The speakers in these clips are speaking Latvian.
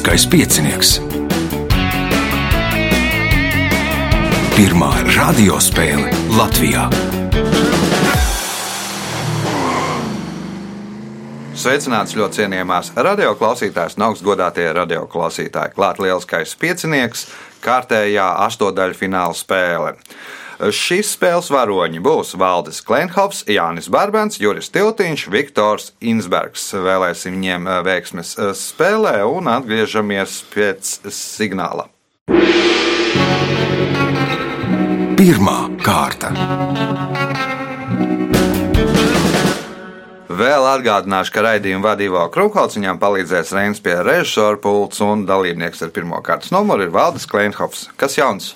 Lieliskais piecinieks. Pirmā radiospēle Latvijā. Sveicināts ļoti cienījamās radioklausītājas un augstgadātie radioklausītāji. Klāt lieliskais piecinieks, kārtējā astotdaļu fināla spēle. Šīs spēles varoņi būs Valdis Klimhovs, Jānis Barbans, Juris Tiltiņš, Viktors Insbergs. Vēlēsim viņiem veiksmes spēlē un atgriežamies pēc signāla. Pirmā kārta. Vēl atgādināšu, ka raidījumu vadīja Krūkauts, viņam palīdzēs Reins pie režisora pults un dalībnieks ar pirmā kārtas numuru ir Valdis Klimhovs. Kas jauns?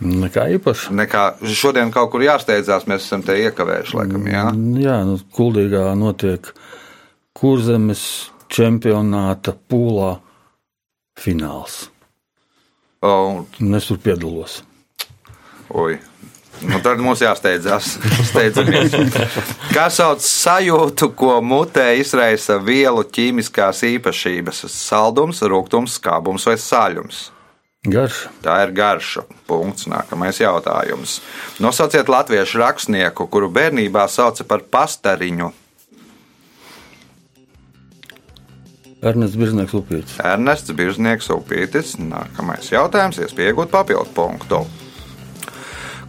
Nekā īpaša. Nekā šodien kaut kur jāsteidzās, mēs esam te iekavējuši, laikam, jā. Jā, nu, Kuldīgā notiek kurzemes čempionāta pūlā fināls. O, Un es tur piedalos. oi. Nu, tad mums jāsteidzās. Kā sauc sajūtu, ko mutē izraisa vielu ķīmiskās īpašības? Saldums, rūkums, skābums vai sāļums? Garš. Tā ir garša. Punkts. Nākamais jautājums. Nosauciet latviešu rakstnieku, kuru bērnībā sauca par pastariņu. Ernests Birznieks upīts. Ernests Birznieks upītis. Nākamais jautājums. Iespēja iegūt papildu punktu.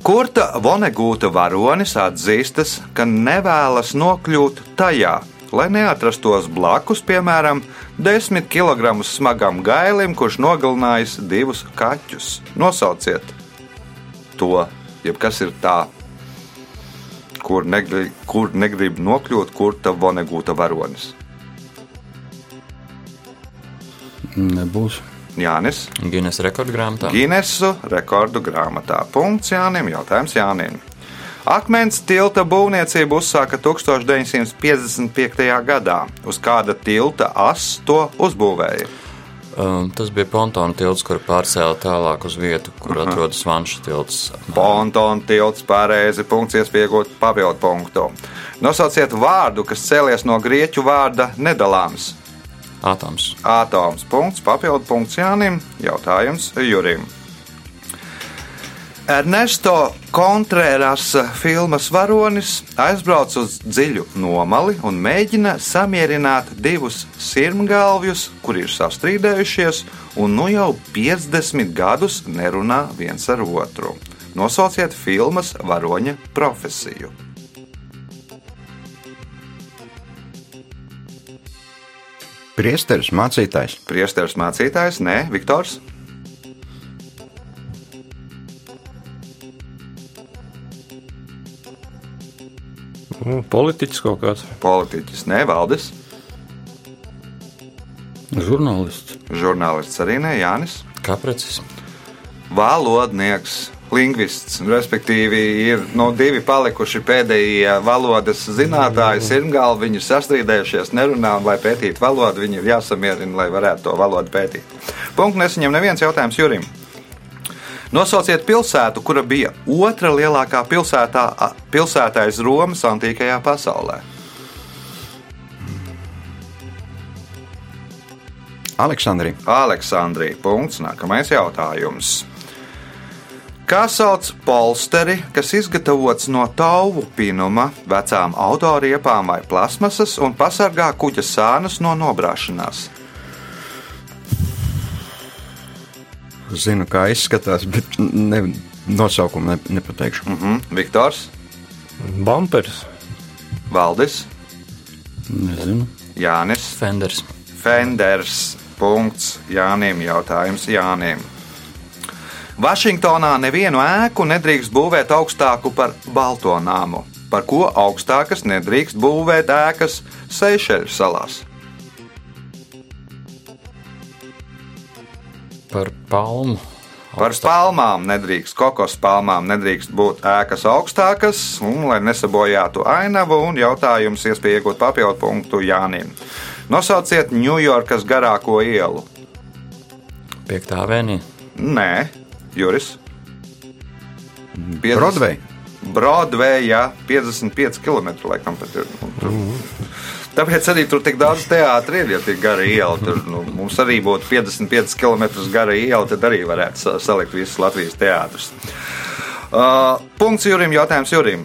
Kurta Vonegūta varonis atzīstas, ka nevēlas nokļūt tajā, lai neatrastos blakus, piemēram, 10 kg smagam gailim, kurš nogalinājis divus kaķus. Nosauciet to, jeb kas ir tā, kur negrib, kur negrib nokļūt Kurta Vonegūta varonis. Nebūs. Jānis. Guinness rekordgrāmatā. Ginesu rekordu grāmatā. Punkts Jānim. Jautājums Jānim. Akmens tilta būvniecību uzsāka 1955. gadā. Uz kāda tilta as to uzbūvēja? Um, tas bija pontona tilts, kur pārcēla tālāk uz vietu, kur uh -huh. atrodas Vanša tilts. Pontona tilts pareizi. Punkts iespējot papildu punktu. Nosauciet vārdu, kas cēlies no grieķu vārda nedalāms. Atoms. Atoms. Punkts, papildu punkts Jānim. Jautājums Jurim. Ernesto Contreras filmas varonis aizbrauc uz dziļu nomali un mēģina samierināt divus sirmgalvjus, kuri ir sastrīdējušies un nu jau 50 gadus nerunā viens ar otru. Nosauciet filmas varoņa profesiju. Priesteris, mācītājs. Priesteris mācītājs, nē, Viktors. Politiķis kaut kāds. Politiķis, nē, Valdis. Žurnālists. Žurnālists arī nē, Jānis. Kaprecis. Valodnieks, lingvists, respektīvi, ir no divi palikuši pēdējie valodas zinātāji. Sirmgalvi viņi ir sastrīdējušies, nerunā, un lai pētītu valodu, viņi ir jāsamierina, lai varētu to valodu pētīt. Punkts nesaņem neviens jautājums Jurim. Nosauciet pilsētu, kura bija otra lielākā pilsētā, pilsētā aiz Romas antīkajā pasaulē. Aleksandrija. Aleksandrija. Punkts. Nākamais jautājums. Kā sauc polsteri, kas izgatavots no tauvu pinuma, vecām autoriepām vai plasmasas un pasargā kuģa sānus no nobrāšanās? Zinu, kā izskatās, bet ne, nosaukumu ne, nepateikšu. Mm -hmm. Viktors, Bumpers. Valdis, Nezinu. Jānis, Fenders. Fenders. Punkts Jānim. Jautājums Jānim. Vašingtonā nevienu ēku nedrīkst būvēt augstāku par Balto nāmu. Par ko augstākas nedrīkst būvēt ēkas Seišeļu salās? Par palmu. Par palmām nedrīkst, kokos palmām nedrīkst būt ēkas augstākas, un, lai nesabojātu ainavu, un jautājums iespēja iegūt papildu punktu Jānim. Nosauciet Ņujorkas garāko ielu. Piektā avēnija. Nē, Juris. 50 Broadway. Broadway, jā, 55 km. Laikam, pat ir. Un tur Tāpēc arī tur tik daudz teātris ir, ja tik gara iela. Tur nu, mums arī būtu 55 km gara iela, tad arī varētu sa- salikt visus Latvijas teātrus. Uh, punkts Jurim, jautājums Jurim.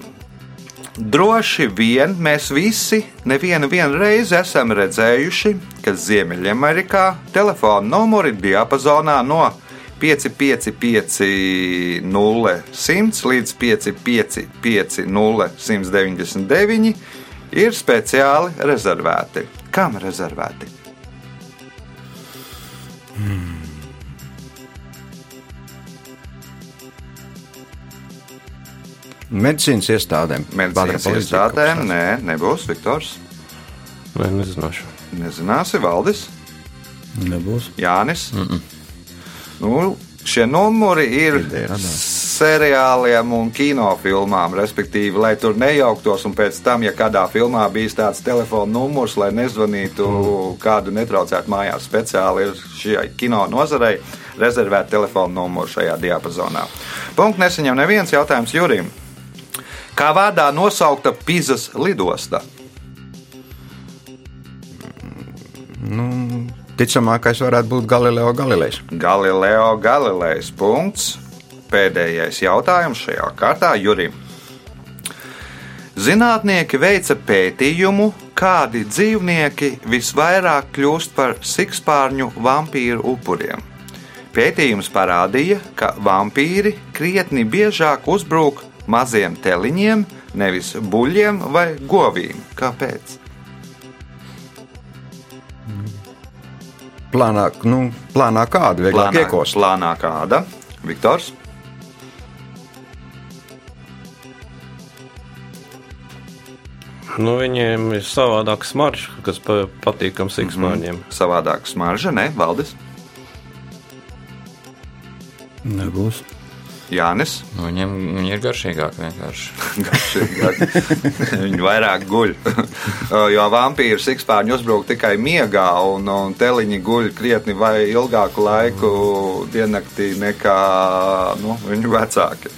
Droši vien mēs visi nevienu vienu reizi esam redzējuši, ka Ziemeļamerikā telefona numuri diapazonā no 555 0 100 līdz 555 0 199 ir speciāli rezervēti. Kam rezervēti? Medicīnas iestādēm. Medicīnas iestādēm? Nē, nebūs Viktors. Nē, nezināšu. Nezināsi, Valdis. Nebūs. Jānis. Mm -mm. Nu, šie numuri ir Ideja. Seriāliem un kinofilmām, respektīvi, lai tur nejauktos. Un pēc tam, ja kādā filmā bijis tāds telefona numurs, lai nezvanītu mm. kādu netraucētu mājās, speciāli ir šai kino nozarei rezervēt telefona numuru šajā diapazonā. Punkts nesaņem neviens jautājums Jurim. Kā vārdā nosaukta Pīzas lidosta? Ticamākais varētu būt Galileo Galilejs. Galileo Galilejs punkts. Pēdējais jautājums šajā kārtā Jurim. Zinātnieki veica pētījumu, kādi dzīvnieki visvairāk kļūst par sikspārņu vampīru upuriem. Pētījums parādīja, ka vampīri krietni biežāk uzbruk maziem teliņiem, nevis buļļiem vai govīm. Kāpēc? Plānā, nu, plānā kāda vieglāk Plānā, iekost. plānā kāda? Viktors. Nu, viņiem ir savādāks maršs, kas pa, patīkams sikspārņiem. Savādāk smarža, ne? Valdis, Nebūs. Jānis. Nu, viņiem viņi ir garšīgāki vienkārši. Garšīgāk. Viņi vairāk guļ. jo vampīri sikspārņi uzbrūk tikai miegā, un, un teliņi guļ krietni vai ilgāku laiku diennaktī nekā nu, viņu vecāki.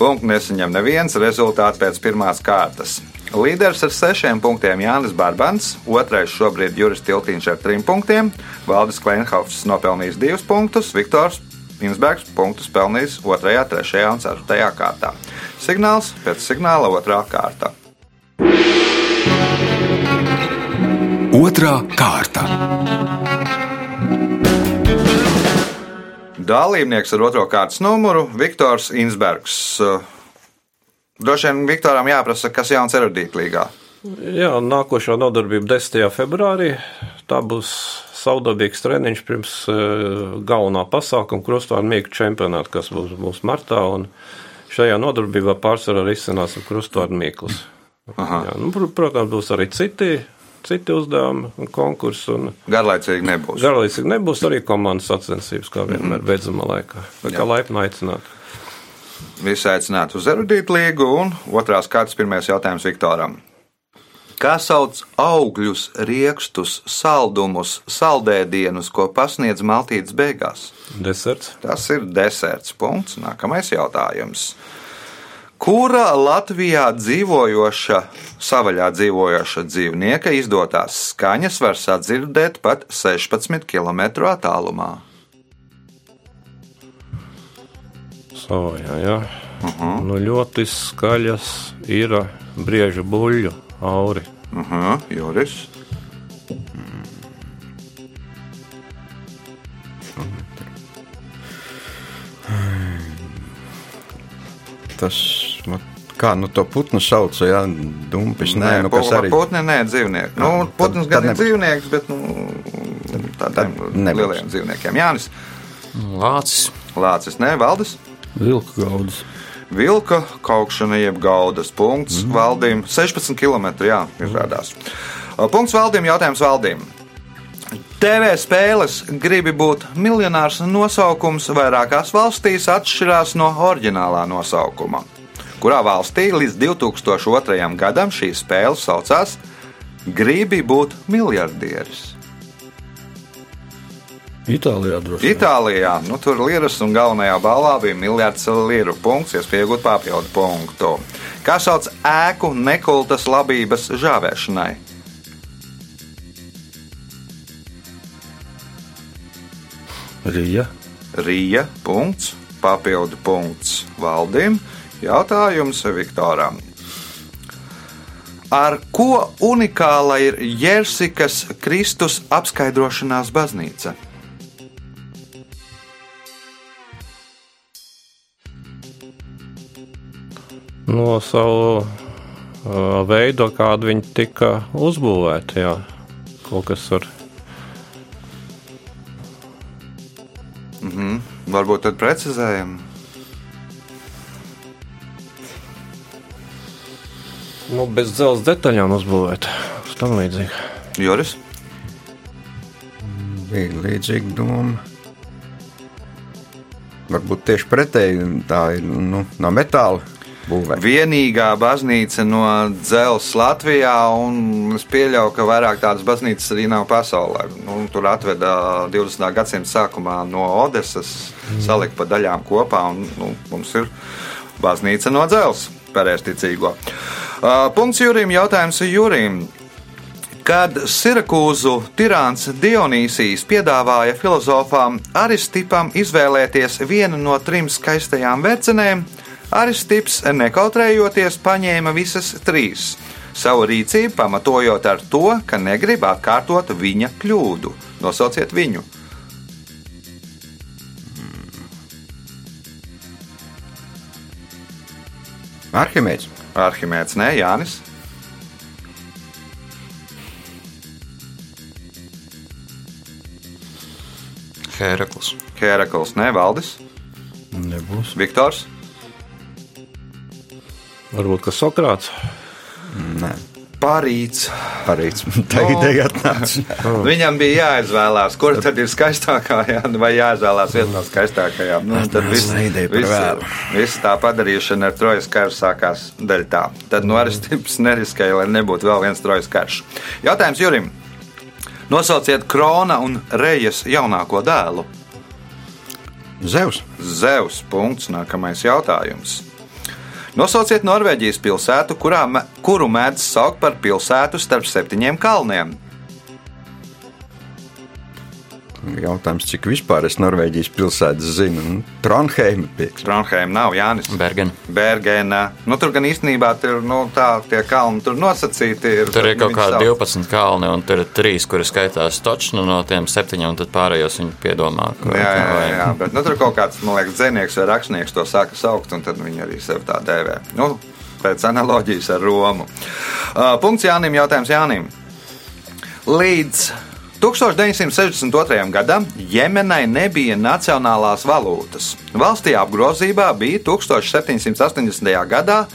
Punkts nesaņem neviens rezultāts pēc pirmās kārtas. Līderis ar sešiem punktiem Jānis Barbans, otrais šobrīd Juris Tiltīņš ar trim punktiem, Valdis Kleinhofs nopelnījis divus punktus, Viktors Insbergs punktus pelnījis 2, 3 un 4 kārtā. Signāls pēc signāla 2 kārta. Otra kārta. Dalībnieks ar otro kārtas numuru - Viktors Insbergs. Droši vien Viktoram jāprasa, kas jauns erudītlīgā. Jā, nākošā nodarbība 10. februārī. Tā būs saudabīgs treniņš pirms uh, galvenā pasākuma krustvārdu mīklu čempionāta, kas būs, būs martā. Un šajā nodarbībā pārsvarā risināsim krustvārdu mīklus. Jā, nu, pr protams, būs arī citi, citi uzdevumi un konkursi. Un Garlaicīgi nebūs. garlaicīgi nebūs arī komandas sacensības, kā vienmēr beidzamā laikā. Tā kā laipni aicināt. Visi aicināti uz erudītlīgu, un otrās kārtas pirmais jautājums Viktoram. Kā sauc augļus, riekstus, saldumus, saldēdienus, ko pasniedz maltītes beigās? Deserts. Tas ir deserts. Punkts. Nākamais jautājums. Kura Latvijā dzīvojoša, savaļā dzīvojoša dzīvnieka izdotās skaņas var sadzirdēt pat 16 km attālumā? Savajā, jā. Uh -huh. nu, ļoti skaļas ir briežu buļļu auri. Uh -huh, Joris. Tas, vat, kā nu to putnu sauc, ja dumpis, nē, nē nu, kas arī. Putni, nē, dzīvnieki. Nu, Ah, tad- putns gan ir nebūs. dzīvnieks, bet nu, tādiem lieliem dzīvniekiem. Jānis Lācis. Lācis, nē, Valdis. Vilku gaudas. Vilka kaukšana, jeb gaudas punkts mm. valdījumam 16 km. Jā, izrādās. Punkts valdījumam, jautājums valdījumam. TV spēles gribi būt miljonārs nosaukums vairākās valstīs atšķirās no oriģinālā nosaukuma. Kurā valstī līdz 2002. gadam šī spēle saucās Gribi būt miljardieris? Itālijā droši vien. Itālijā, nu tur liras un galvenajā balā bija miljards liru punkts, ja pieaugot papildu punktu. Kā sauc ēku nekultas labības žāvēšanai? Rija. Rija. Punkts, papildu punkts valdim. Jautājums Viktoram. Ar ko unikāla ir Jersikas Kristus apskaidrošanās baznīca? No savu uh, veidu, kādu viņi tika uzbūvēti. Jā. Kaut kas ar Varbūt tad precizējam. nu, bez dzelzceļa detaļām uzbūvēti. Tam līdzīgi. Joris, Bija līdzīga doma. Varbūt tieši pretēji tā ir nu, no metāla būvēta. vienīgā baznīca no dzelzceļa Latvijā, un es pieļauju, ka vairāk tādas baznīcas arī nav pasaulē. Nu, tur atveda 20. gadsimta sākumā no Odesas, salika pa daļām kopā, un nu, mums ir baznīca no dzelzceļa, pareizticīgo. Uh, punkts Jurim, jautājums Jurim. Kad Sirakūzu tirāns Dionīsijas piedāvāja filozofām Aristipam izvēlēties vienu no trim skaistajām vercenēm, Aristips nekautrējoties paņēma visas trīs. Savu rīcību pamatojot ar to, ka negrib atkārtot viņa kļūdu. Nosauciet viņu. Arhimēds. Arhimēds, nē, Jānis. Hērakls. Herakls, nē, Valdis, Nebūs. Viktors. Varbūt ka Sokrāts. Nē, Parīts. parīts. Tā ideja atnāca. Viņam bija jāizvēlās, kur tad ir skaistākā, jā, vai jāizvēlās viena no skaistākajām. Nu, tad viss, ideja par viss, viss tā padarīšana ar trojas karu sākās daļā tā. Tad no Aristips neriskēja, lai nebūtu vēl viens trojas karš. Jautājums Jurim. Nosauciet Krona un Rejas jaunāko dēlu. Zeus. Zeus. Punkts. Nākamais jautājums. Nosauciet Norvēģijas pilsētu, kurā, kuru mēdz saukt par pilsētu starp septiņiem kalniem. Jautājums, cik vispār es Norvēģijas pilsētas zinu? Nu, Tronheima pieks. Trondheim nav Jānis. Bergen. Bergēna. Nu, tur gan īstenībā tur, nu, tā, tie kalni tur nosacīti. Ir, Tur ir kaut Viņi kādi sauc- 12 kalni, un tur ir 3, kuri skaitās točnu no tiem septiņiem, un tad pārējos viņi piedomā. Jā, jā, vai- jā, bet nu, tur kaut kāds, man liekas, dzinieks vai rakstnieks to sāka saukt, un tad viņi arī sev tā dēvē. Nu, pēc analoģijas ar Romu. Uh, punkts Jānim, jautājums Jānim. Līdz 1962. gadam Jemenai nebija nacionālās valūtas. Valstī apgrozībā bija 1780. gadā.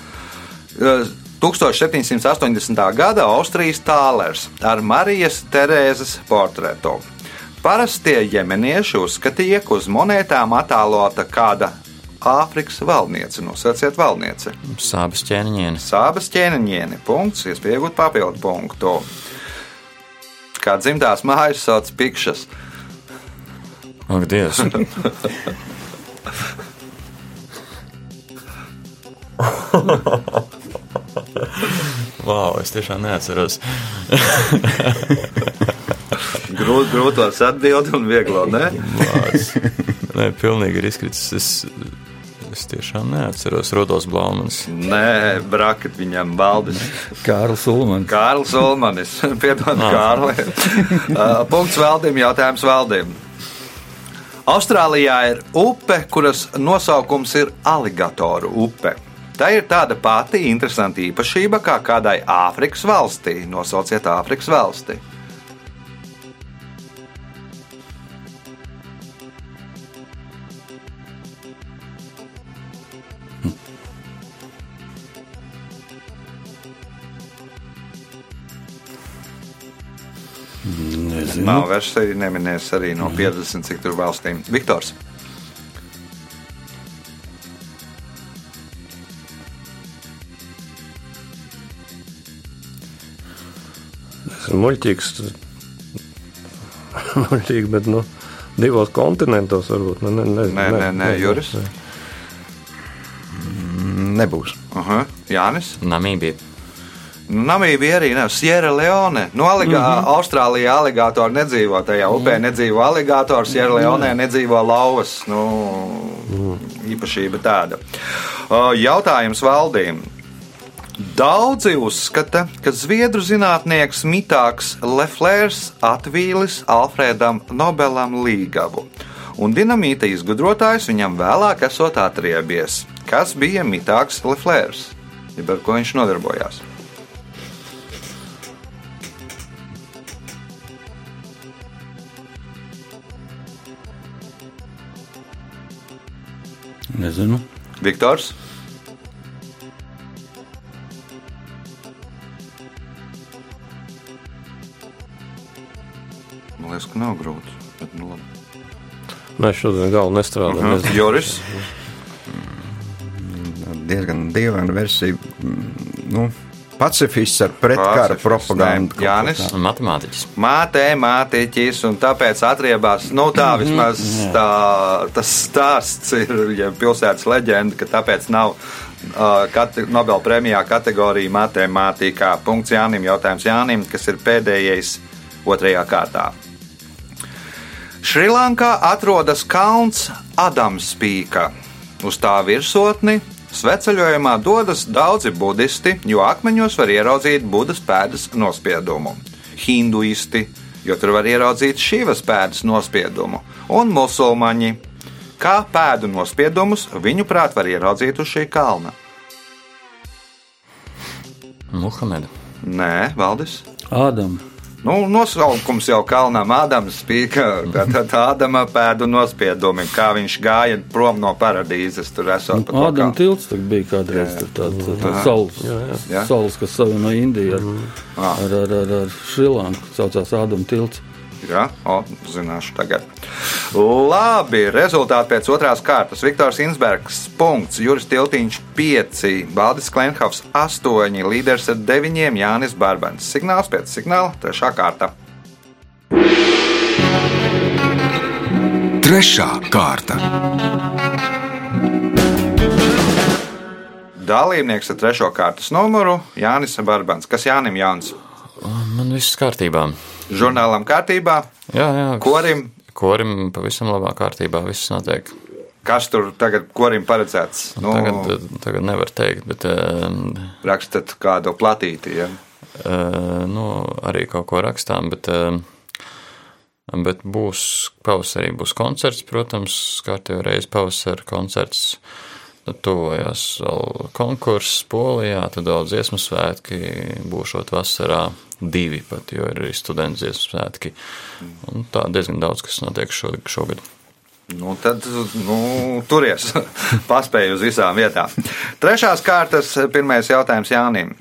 eh, 1780. gada Austrijas tālers ar Marijas Terēzes portretu. Parastie jemenieši uzskatīja, ka uz monētām attēlota kāda Āfrikas valniece. Nosauciet valnieci. Sāpes ķēniņieni. Sābas ķēniņieni. Punkts, iespējot papildu punktu. Kā dzimtās mājas sauc pikšas. Ak, Dievs. Wow, es tiešām neatceros. Grūt, grūtos atbildi un vieglo, ne? Nē, pilnīgi ir izkritis. Es, es tiešām neatceros Rodos Blaumans. Nē, brakat viņam baldis. Kārls Ulmans. Kārlis Ulmanis. Piedod, Kārli. Uh, Punkts valdim, jautājums valdim. Austrālijā ir upe, kuras nosaukums ir aligatoru upe. Tā ir tāda pati interesanta īpašība kā kādai Āfrikas valstī. Nosauciet Āfrikas valsti. Nezinu. Nav versija, neminēs arī no 50 cik tur valstīm. Viktors. Muļķīgs. muļķīgi, bet nu, divos kontinentos varbūt. Nu, ne, ne, Nē, nē, nē, Juris. Nebūs. Aha. Jānis. Namībija. Namībija arī nav Sierra Leone. Nu, aligā, mm -hmm. Austrālijā aligātori nedzīvo tajā upē, nedzīvo aligātori, Sierra Leone nedzīvo lauvas. Nu, īpašība tāda. Jautājums valdīm. Daudzi uzskata, ka zviedru zinātnieks Mitāks Leflērs atvīlis Alfrēdam Nobelam līgavu, un dinamīta izgudrotājs viņam vēlāk esot atriebies. Kas bija Mitāks Leflērs? Jeb ar ko viņš nodarbojās? Nezinu. Viktors? Man liekas, ka nav grūti. Bet, nu, labi. Mēs šodien galvu nestrādājam. Mhm. Joris? diezgan dīvaina versija. mm, Nu, pacifists ar pretkara propagandu. nē. Jānis? Matemātiķis. Matemātiķis, un tāpēc atriebās. Nu, tā vismaz tā, tas stāsts ir, ja pilsētas leģenda, ka tāpēc nav kate, Nobel prēmijā kategorija matemātikā. Punkts Jānim, jautājums Jānim, kas ir pēdējais otrajā kārtā. Šrilankā atrodas kalns Adamspīka. Uz tā virsotni sveceļojumā dodas daudzi budisti, jo akmeņos var ieraudzīt budas pēdas nospiedumu. Hinduisti, jo tur var ieraudzīt šīvas pēdas nospiedumu, un musulmaņi. Kā pēdu nospiedumus viņuprāt var ieraudzīt uz šī kalna? Muhameda. Nē, Valdis. Ādam. Nu, nosaukums jau kalnām Ādams spīka, tātad Ādama pēdu nospiedumi, kā viņš gāja prom no paradīzes, tur esot pa to Ādam kalnu. tilts bija kādreiz. Tur tāds tā, tā saules, Jā. saules, kas savieno Indiju ar, ar, ar, ar, ar Šrilanku. Saucās Ādam tilts. Jā, o, zināšu tagad. Labi, rezultāti pēc otrās kārtas. Viktors Insbergs, punkts, Juris Tiltiņš, 5, Baldis Klenhovs, 8, līderis ar 9, Jānis Barbans. Signāls pēc signāla, trešā kārta. Trešā kārta. Dalībnieks ar trešo kārtas numuru Jānis Barbans. Kas Jānim Jānis? Man viss kārtībā. Žurnālam kārtībā, Jā, jā. korim. Korim pavisam labā kārtībā viss notiek. Kas tur tagad korim paredzēts? Nu, Tagad, tagad nevar teikt, bet um, rakstat kādu platīti. Ja? uh, nu, arī kaut ko rakstām. Bet, bet būs pavasarī būs koncerts, protams, kārtībā reizes pavasara koncerts. Nu, Tuvojas vēl konkurss Polijā, tad daudz dziesmu svētki būšot vasarā divi pat, jo ir arī studentu dziesmu svētki. Un tā diezgan daudz, kas notiek šogad. Nu, tad nu, turies, paspēj uz visām vietām. Trešās kārtas pirmais jautājums Jānim.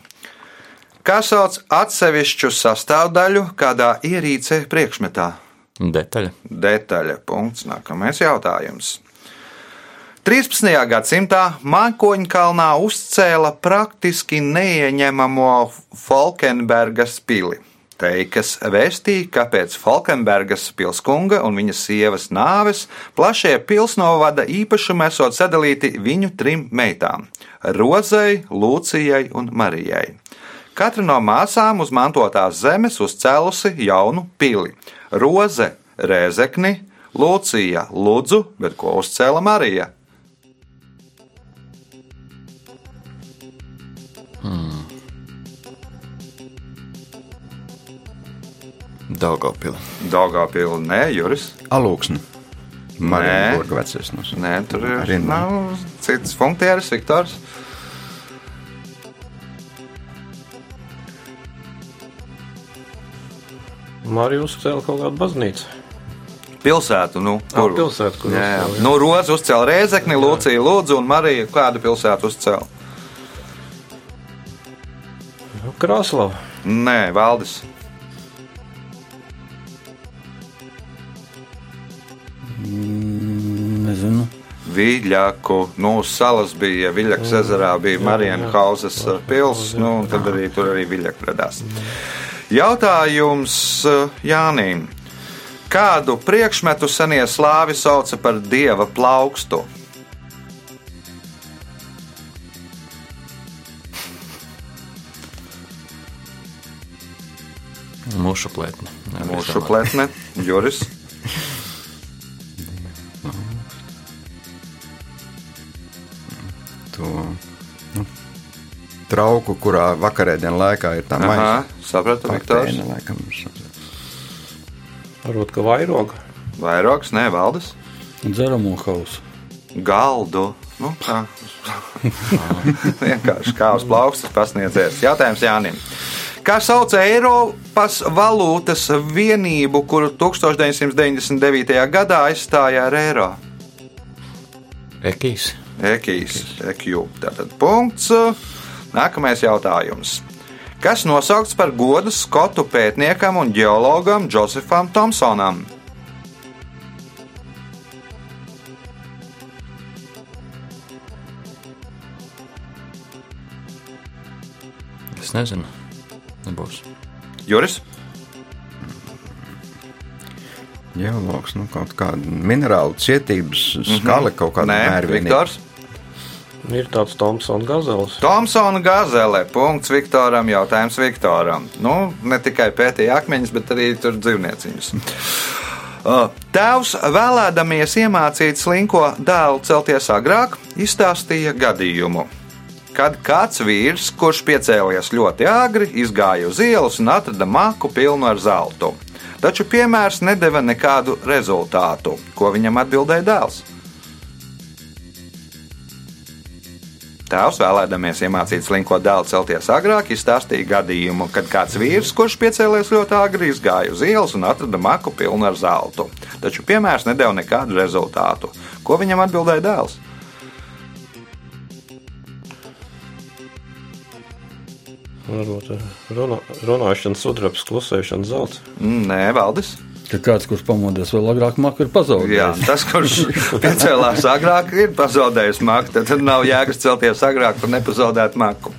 Kā sauc atsevišķu sastāvdaļu kādā ierīcē priekšmetā? Detaļa. Detaļa. Punkts. Nākamais jautājums. 13. gadsimtā Mākoņkalnā uzcēla praktiski neieņemamo Falkenbergas pili. Teikas vēstīja, ka pēc Falkenbergas pilskunga un viņas sievas nāves plašie pilsnovada īpašumi esot sadalīti viņu trim meitām - Rozei, Lūcijai un Marijai. Katra no māsām uz mantotās zemes uzcēlusi jaunu pili. Roze Rēzekni, Lūcija Ludzu, bet ko uzcēla Marija? Daugavpila. Daugāpila, nē, Juris. Alūksni. Marienburga vecais. Nu, Nē, tur ir Arī nē. nav cits funkcijas, Viktors. Marija uzcēla kaut kādu baznīcu. Pilsētu, nu, Ah, pilsētu, kur jā, jā. Nu, Roza uzcēla Rēzekni, Lūcija Lūdzu un Marija. Kādu pilsētu uzcēla? Krāslava. Nē, Valdis. Viļaku, nu, salas bija Viļakas ezerā, bija Marienhausas pils, nu, un tad arī tur arī Viļaka radās. Jautājums eh, Jānim. Kādu priekšmetu senie slāvi sauca par dieva plaukstu? Mūšu plētne. Mūsu pletne, Juris. To nu, trauku, kurā vakarēdienu laikā ir tā Aha, maisa. sapratu, Viktors. Patēna, laikam, Varbūt, ka vairoga. Vairogs, nē, valdes. Dzeramo hausu. Galdu. Nu, tā. Vienkārši kā uz plaukstas pasniedzies. Jautājums Jānim. Kā sauc Eiropas valūtas vienību, kuru 1999. gadā aizstāja ar eiro? Ekīs. Ekīs, ekju. Tātad punkts. Nākamais jautājums. Kas nosaukts par godu skotu pētniekam un geologam Josefam Thompsonam? Es nezinu. Nebūs. Juris? Geologs, nu, kaut kāda minerālu cietības skala, kaut kāda Mhm. Nē, mērvienība. Viktors. Ir tāds Tomsons gazels. Tomsona gazele. Punkts Viktoram. Jautājums Viktoram. Nu, ne tikai pētīja akmeņus, bet arī tur dzīvnieciņus. Uh, Tēvs, vēlēdamies iemācīt slinko dēlu celties agrāk, izstāstīja gadījumu. Kad kāds vīrs, kurš piecēlies ļoti agri, izgāja uz ielas un atrada māku pilnu ar zeltu. Taču piemērs nedeva nekādu rezultātu. Ko viņam atbildēja dēls? Tēvs, vēlēdamies iemācīt slinko dēlu celties agrāk, izstāstīja gadījumu, kad kāds vīrs, kurš piecēlies ļoti agri, izgāja uz ielas un atrada maku pilnu ar zeltu. Taču piemērs nedēva nekādu rezultātu. Ko viņam atbildēja dēls? Varbūt eh, runā, runāšana, sudrabs, klusēšana, zelta. Mm, Nē, Valdis. Ka kāds, kurš pamodies vēl agrāk, maku ir Jā, pazaudējis. tas, kurš piecēlās agrāk, ir pazaudējis maku. Tad nav jēgas celties agrāk un nepazaudēt maku.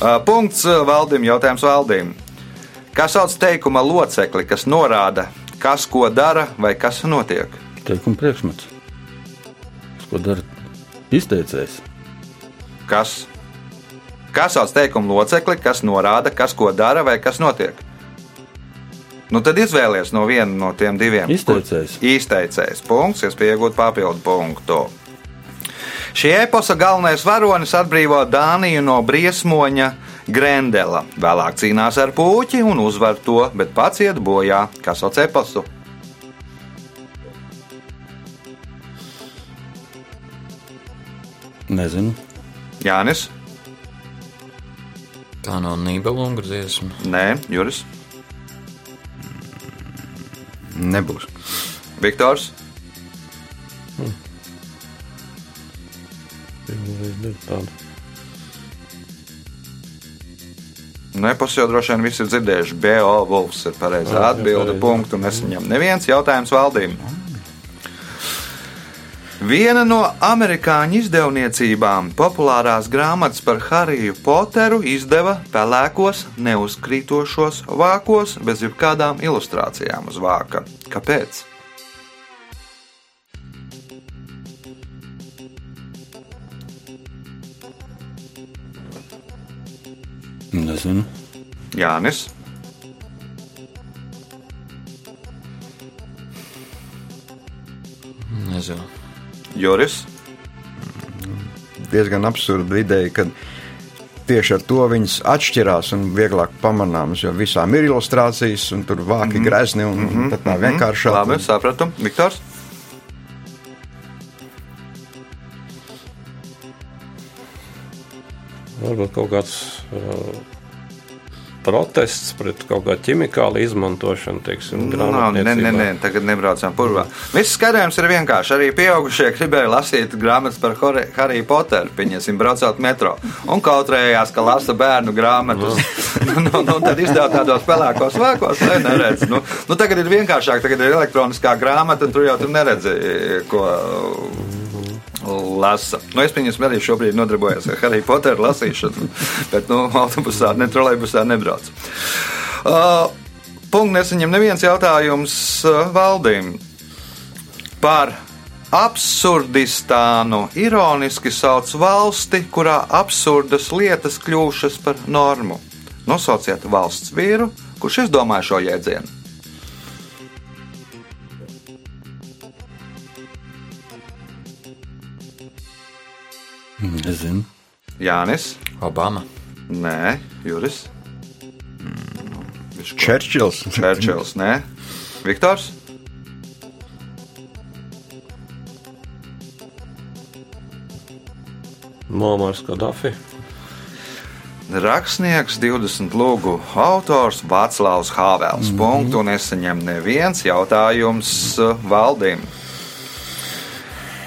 Uh, Punkts uh, valdim, jautājums valdim. Kā sauc teikuma locekli, kas norāda, kas ko dara vai kas notiek? Teikuma priekšmets. Ko dara izteicējs? Kas? Kā sauc teikuma locekli, kas norāda, kas ko dara vai kas notiek? Nu, tad izvēlies no viena no tiem diviem. Izteicējs. Izteicējs. Punkts, es pieņemu papildu punktu. Šī eposa galvenais varonis atbrīvo Dāniju no briesmoņa Grendela. Vēlāk cīnās ar puķi un uzvar to, bet pats iet bojā. Kas sauc eposu? Nezinu. Jānis? Tā nav Nībelunga dziesma. Nē, Juris, Nebūs. Viktors. Tāda. Nepus jau droši vien visi ir dzirdējuši. BO Wolfs ir pareizā atbilde. Punktu nesaņem. Neviens jautājums valdīm. Viena no amerikāņu izdevniecībām populārās grāmatas par Hariju Poteru izdeva pelēkos, neuzkrītošos vākos bez jebkādām ilustrācijām uz vāka. Kāpēc? Nezinu. Jānis. Nezinu. Juris. Diezgan absurda ideja, ka tieši ar to viņas atšķirās un vieglāk pamanāmas, jo visām ir ilustrācijas, un tur vāki mm -hmm. grezni, un mm -hmm. tad tā vienkārši Labi, sapratu. Viktors. Varbūt kaut kāds uh, protests pret kaut kādu ķimikālu izmantošanu, teiksim, Nu, nē, nē, nē, tagad nebraucam purvā. Viss skatījums ir vienkārši. Arī pieaugušie gribēja lasīt grāmatas par Harry Potteru, pieņemsim, braucot metro. Un kautrējās, ka lasa bērnu grāmatas. nu, nu, nu, tad izdeva tādos pelēkos vākos, lai neredz. Nu, nu, tagad ir vienkāršāk, tagad ir elektroniskā grāmata, tur jau tur neredzi, ko lasa. Nu, es pieņemsim, arī šobrīd nodarbojos ar Harry Potteru lasīšanu, bet nu, autobusā, ne trolejbusā nebrauc. Uh, Punkts nesaņem neviens jautājums uh, valdīm par absurdistānu. Ironiski sauc valsti, kurā absurdas lietas kļūšas par normu. Nosauciet valsts vīru, Kurš izdomāja šo jēdzienu? Nezinu. Jānis, Obama. Nē, Juris, Čērčils. Čērčils, Nē, Viktors. Momars Kadafi. Rakstnieks 20 lūgu autors Vāclavs Hāvēls. Mm -hmm. Punktu nesaņem neviens jautājums uh, valdīm.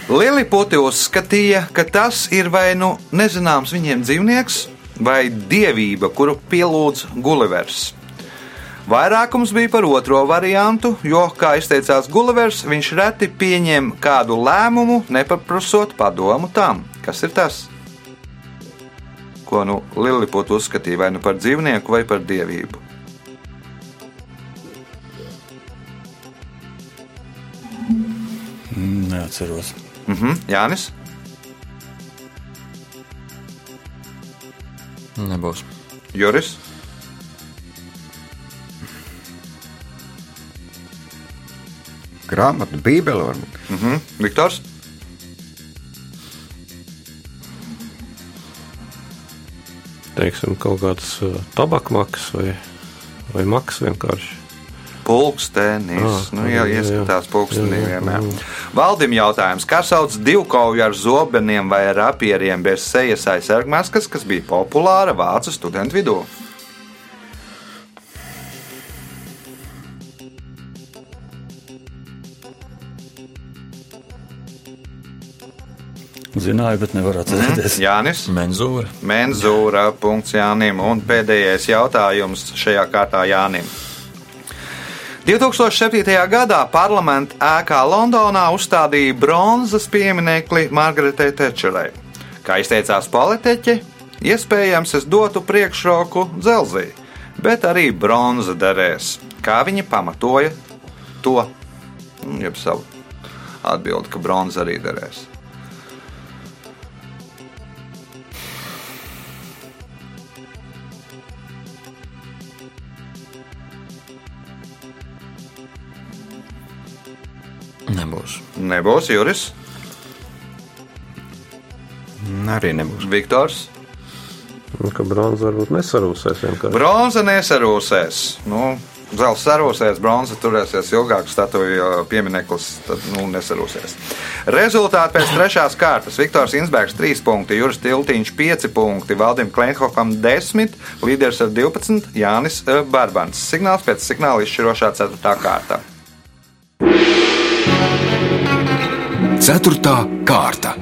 Liliputi uzskatīja, ka tas ir vai nu nezināms viņiem dzīvnieks, vai dievība, kuru pielūdz Gullivers. Vairākums bija par otro variantu, jo, kā izteicās Gullivers, viņš reti pieņem kādu lēmumu, nepaprasot padomu tam, kas ir tas ko nu Liliputa uzskatīja vai nu par dzīvnieku, vai par dievību. Neatceros. Mhm, Jānis, Nebūs. Juris, Grāmata, Bībele. varbūt. mhm, Viktors, Teiksim, kaut kāds uh, tabakmaks vai, vai maks vienkārši. Pulkstenis. Ah, nu, jā, jā, jā. ieskatās pulkstenī Jā, jā, vienmēr. jā. Valdim jautājums, kā sauc divkauju ar zobeniem vai rapieriem bez sejas aizsargmaskas, kas bija populāra vācu studentu vidū? Zināju, bet nevaru atcerēties. Jānis. Menzūra. Menzūra. Punkts Jānim. Un pēdējais jautājums šajā kārtā Jānim. 2007. gadā parlamenta ēkā Londonā uzstādīja bronzas pieminekli Margaretai Tečerai. Kā izteicās politiķe, iespējams, es dotu priekšroku dzelzī, bet arī bronza derēs. Kā viņa pamatoja to? Nu, Jeb savu atbildi, ka bronza arī derēs. Nebūs. Nebūs Juris, Arī nebūs. Viktors. Nu, ka bronza varbūt nesarūsēs vienkārši. Bronza nesarūsēs. Nu, Zelts sarūsēs, bronza turēsies ilgāk, statuja piemineklis tad, nu, nesarūsēs. Rezultāti pēc trešās kārtas. Viktors Insbergs 3 punkti, Juris Tiltiņš 5 punkti, Valdim Kleinhofam 10, līderis ar 12, Jānis eh, Barbans. Signāls pēc signāla izšķirošā 4. kārta. Ceturtā kārta.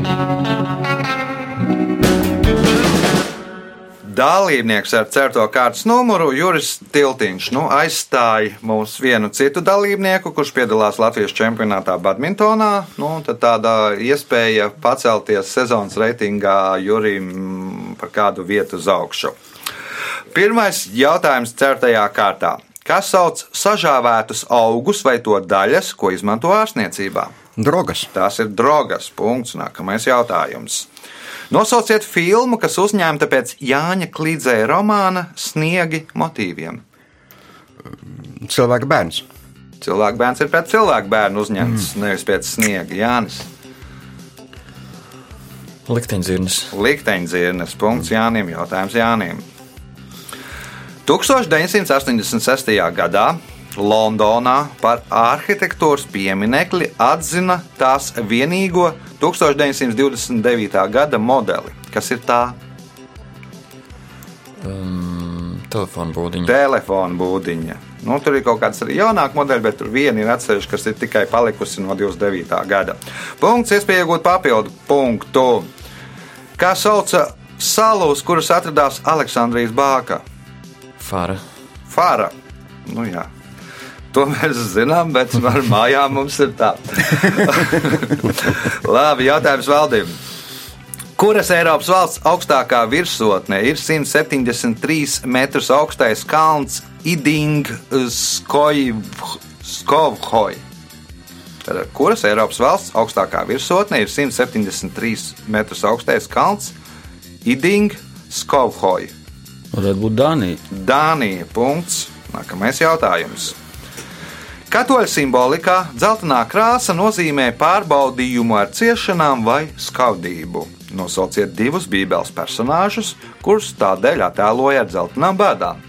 Dalībnieks ar certo kārtas numuru Juris Tiltiņš nu, aizstāja mūsu vienu citu dalībnieku, kurš piedalās Latvijas čempionātā badmintonā. Nu, tāda iespēja pacelties sezonas reitingā Jurim par kādu vietu uz augšu. Pirmais jautājums certajā kārtā. Kas sauc sažāvētus augus vai to daļas, ko izmanto ārstniecībā? Drogas. Tās ir drogas. Punkts. Nākamais jautājums. Nosauciet filmu, kas uzņemta pēc Jāņa Klīdzēja romāna Sniegi motīviem. Cilvēka bērns. Cilvēku bērns ir pēc cilvēku bērnu uzņemts, mm. nevis pēc sniega. Jānis Likteņdzirnis. Likteņdzirnes. Punkts Jānim. Jautājums Jānim. 1986. gadā Londonā par arhitektūras pieminekli atzina tās vienīgo 1929. gada modeli. Kas ir tā? Um, Telefona būdiņa. Telefona būdiņa. Nu, tur ir kaut kāds arī jaunāks modelis, bet tur viena ir atsevišķa, kas ir tikai palikusi no 29. gada. Punkts, iespēja iegūt papildu punktu. Kā sauca salu, uz kuras atradās Aleksandrijas bāka? Fara. Fāra. Nu, jā. To mēs zinām, bet ar mājām mums ir tā. Labi, jautājums valdībai. Kuras Eiropas valsts augstākā virsotne ir 173 metrus augstais kalns Iding Skovhoj? Tātad, Kuras Eiropas valsts augstākā virsotne ir 173 metrus augstais kalns Iding Skovhoj? Varētu būt Dānija. Dānija. Punkts. Nākamais jautājums. Katoļu simbolikā dzeltenā krāsa nozīmē pārbaudījumu ar ciešanām vai skaudību. Nosauciet divus Bībeles personāžus, kurus tādēļ attēloja ar dzeltenām bēdām.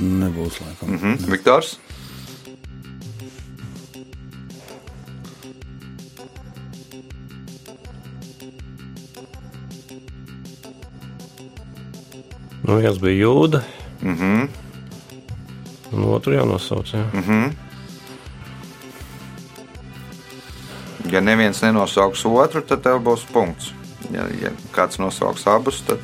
Nebūs laikam. Mm Mhm. Viktors, Nu, viens bija jūda, mm -hmm. Un otru jānosauc. Jā. Mhm. ja neviens nenosauks otru, tad tev būs punkts. Ja, ja kāds nosauks abus, tad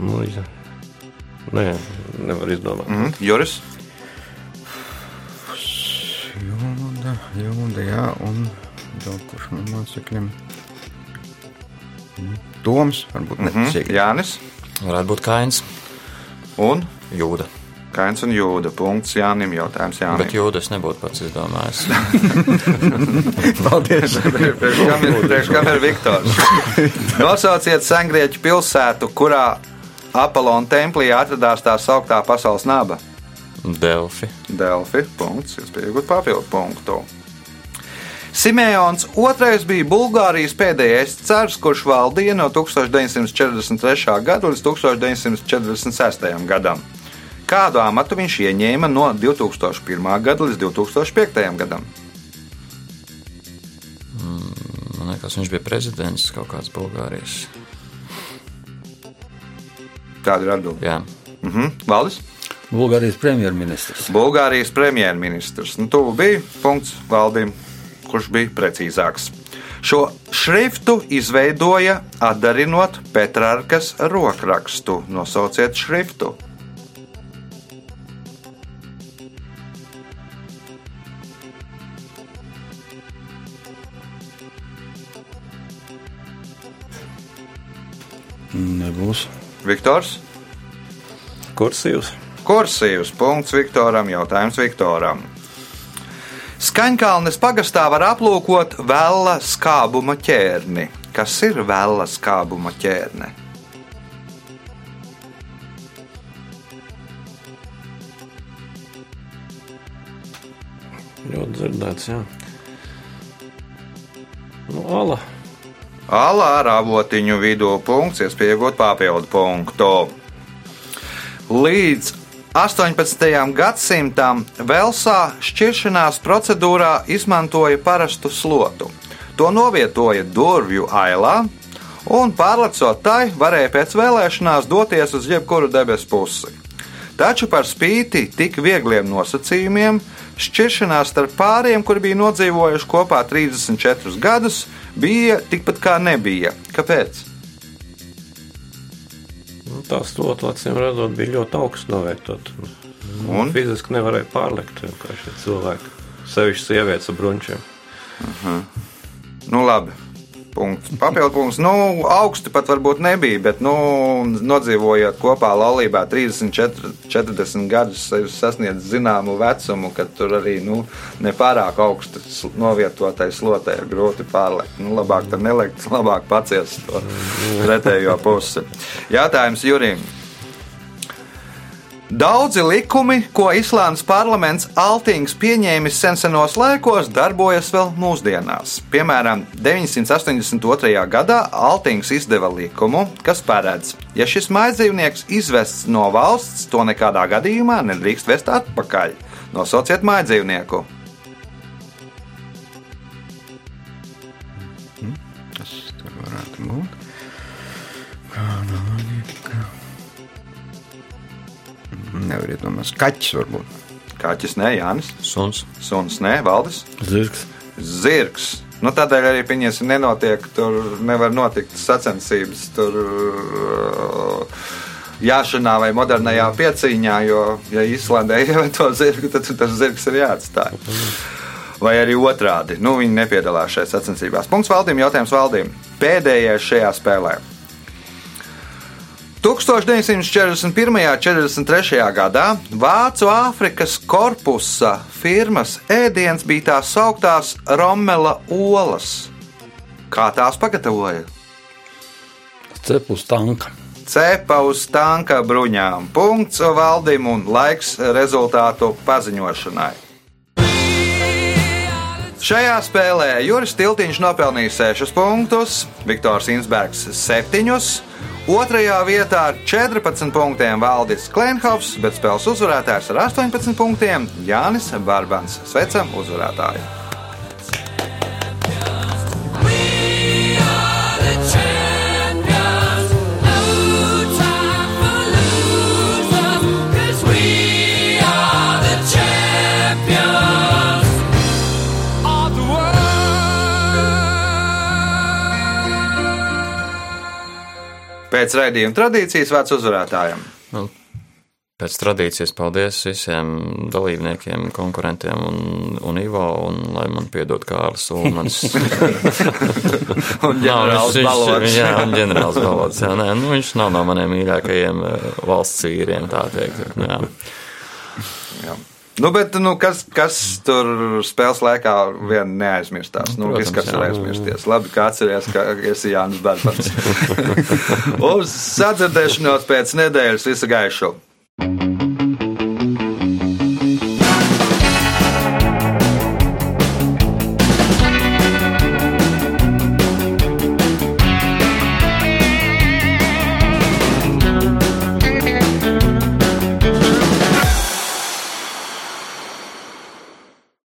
Nu, jā. Nē, nevar izdomāt. mm, Juris. Jūda, jūda, jā, un vēl kurš no mācekļiem? Toms, varbūt Mm, neticīgi. Jānis Varētu būt kains, un jūda. Kains un Jūda. Punkts Jānim. Jautājums Bet Jānim. jūda es nebūtu pats izdomājis. Paldies! Priekš kam ir- Viktors? Nosauciet sengrieķu pilsētu, kurā Apollona templī atradās tā sauktā pasaules naba. Delfi. Delfi. Punkts. Jūs pieaugat papildu punktu. Simeons II bija Bulgārijas pēdējais cars, kurš valdīja no 1943. gada līdz 1946. gadam. Kādu amatu viņš ieņēma no 2001. gada līdz 2005. gadam? Man liekas, viņš bija prezidents kaut kāds Bulgārijas. Tāda ir atbilde. Jā, Mhm. Valdis? Bulgārijas premjerministrs. Bulgārijas premjerministrs. Nu, tuvu bija punkts valdīm, kurš bija precīzāks. Šo šriftu izveidoja atdarinot Petrārkas rokrakstu. Nosauciet šriftu. Nebūs. Viktors. Kursīvs. Kursīvs punkts Viktoram. Jautājums Viktoram. Skaņkalnes pagastā var aplūkot vēla skābuma ķērni. Kas ir vēla skābuma ķērne? Ļoti dzirdēts, jā. Nu, ala. Alā ar avotiņu vidū punkts, iespējot papildu punktu. Līdz 18. gadsimtam Velsā šķiršanās procedūrā izmantoja parastu slotu. To novietoja durvju ailā, un pārlecot tai varēja pēc vēlēšanās doties uz jebkuru debesu pusi. Taču par spīti tik viegliem nosacījumiem, šķiršanās starp pāriem, kuri bija nodzīvojuši kopā 34 gadus, bija tikpat kā nebija. Kāpēc? Tā slota, acīm redzot, bija ļoti augsts novērtot. Un? Fiziski nevarēja pārlikt vienkārši cilvēki. Sevišķi sievietes ar brunčiem. Nu, labi. Punkts. Papildu punkts. Nu, augsti pat varbūt nebija, bet, nu, nodzīvojot kopā laulībā 34, 40 gadus, ir sasniedzis zināmu vecumu, kad tur arī nu, nepārāk augsti sl- novietotai slotai ir grūti pārliekt. Nu, labāk tur nelikt, labāk paciest to pretējo pusi. Jātājums Jurim. Daudzi likumi, ko Islandes parlaments Altings pieņēmis sensenos laikos, darbojas vēl mūsdienās. Piemēram, 982. gadā Altings izdeva likumu, kas paredz, ja šis mājdzīvnieks izvests no valsts, to nekādā gadījumā nedrīkst vest atpakaļ. Nosauciet mājdzīvnieku. Tas tur varētu būt. Kāda loģika? Nevar iedomāties. Kaķis varbūt. Kaķis nē, Jānis, suns. suns nē, Valdis. Zirgs. Zirgs. Nu, tādēļ arī pieņemsim, nenotiek, tur nevar notikt sacensības. Tur, uh, Jāšanā vai modernajā piecīņā, jo, ja Īslandē ieveto zirgu, tad tas zirgs ir jāatstāj. Vai arī otrādi. Nu, viņi nepiedalās šajās sacensībās. Punkts valdīm, jautājums valdīm. Pēdējais šajā spēlē. 1941. un 43. gadā Vācu Āfrikas korpusa firmas ēdiens bija tās sauktās Rommela olas. Kā tās pagatavoja? Cepu uz tanka. Cepa uz tanka bruņām. Punkts valdim un laiks rezultātu paziņošanai. Šajā spēlē Juris Tiltiņš nopelnīja 6 punktus, Viktors Insbergs 7. Otrajā vietā ar 14 punktiem Valdis Klimhovs, bet spēles uzvarētājs ar 18 punktiem Jānis Barbans. Sveicam uzvarētāju! Pēc raidījuma tradīcijas vārds uzvarētājiem. Nu, pēc tradīcijas paldies visiem dalībniekiem, konkurentiem un, un Ivo, un lai man piedod Kārlis Ulmans. Un ģenerālis Balots. Jā, un ģenerālis Balots. Jā, nē, nu, viņš nav no maniem mīļākajiem eh, valsts vīriem, tā teikt. Jā. Jā. Nu, bet, nu, kas, kas tur spēles laikā vien neaizmirstās? Nu, Protams, kas var aizmirsties? Labi, kā atceries, ka esi Jānis Bērns. Uz sadzirdēšanos pēc nedēļas visu gaišu!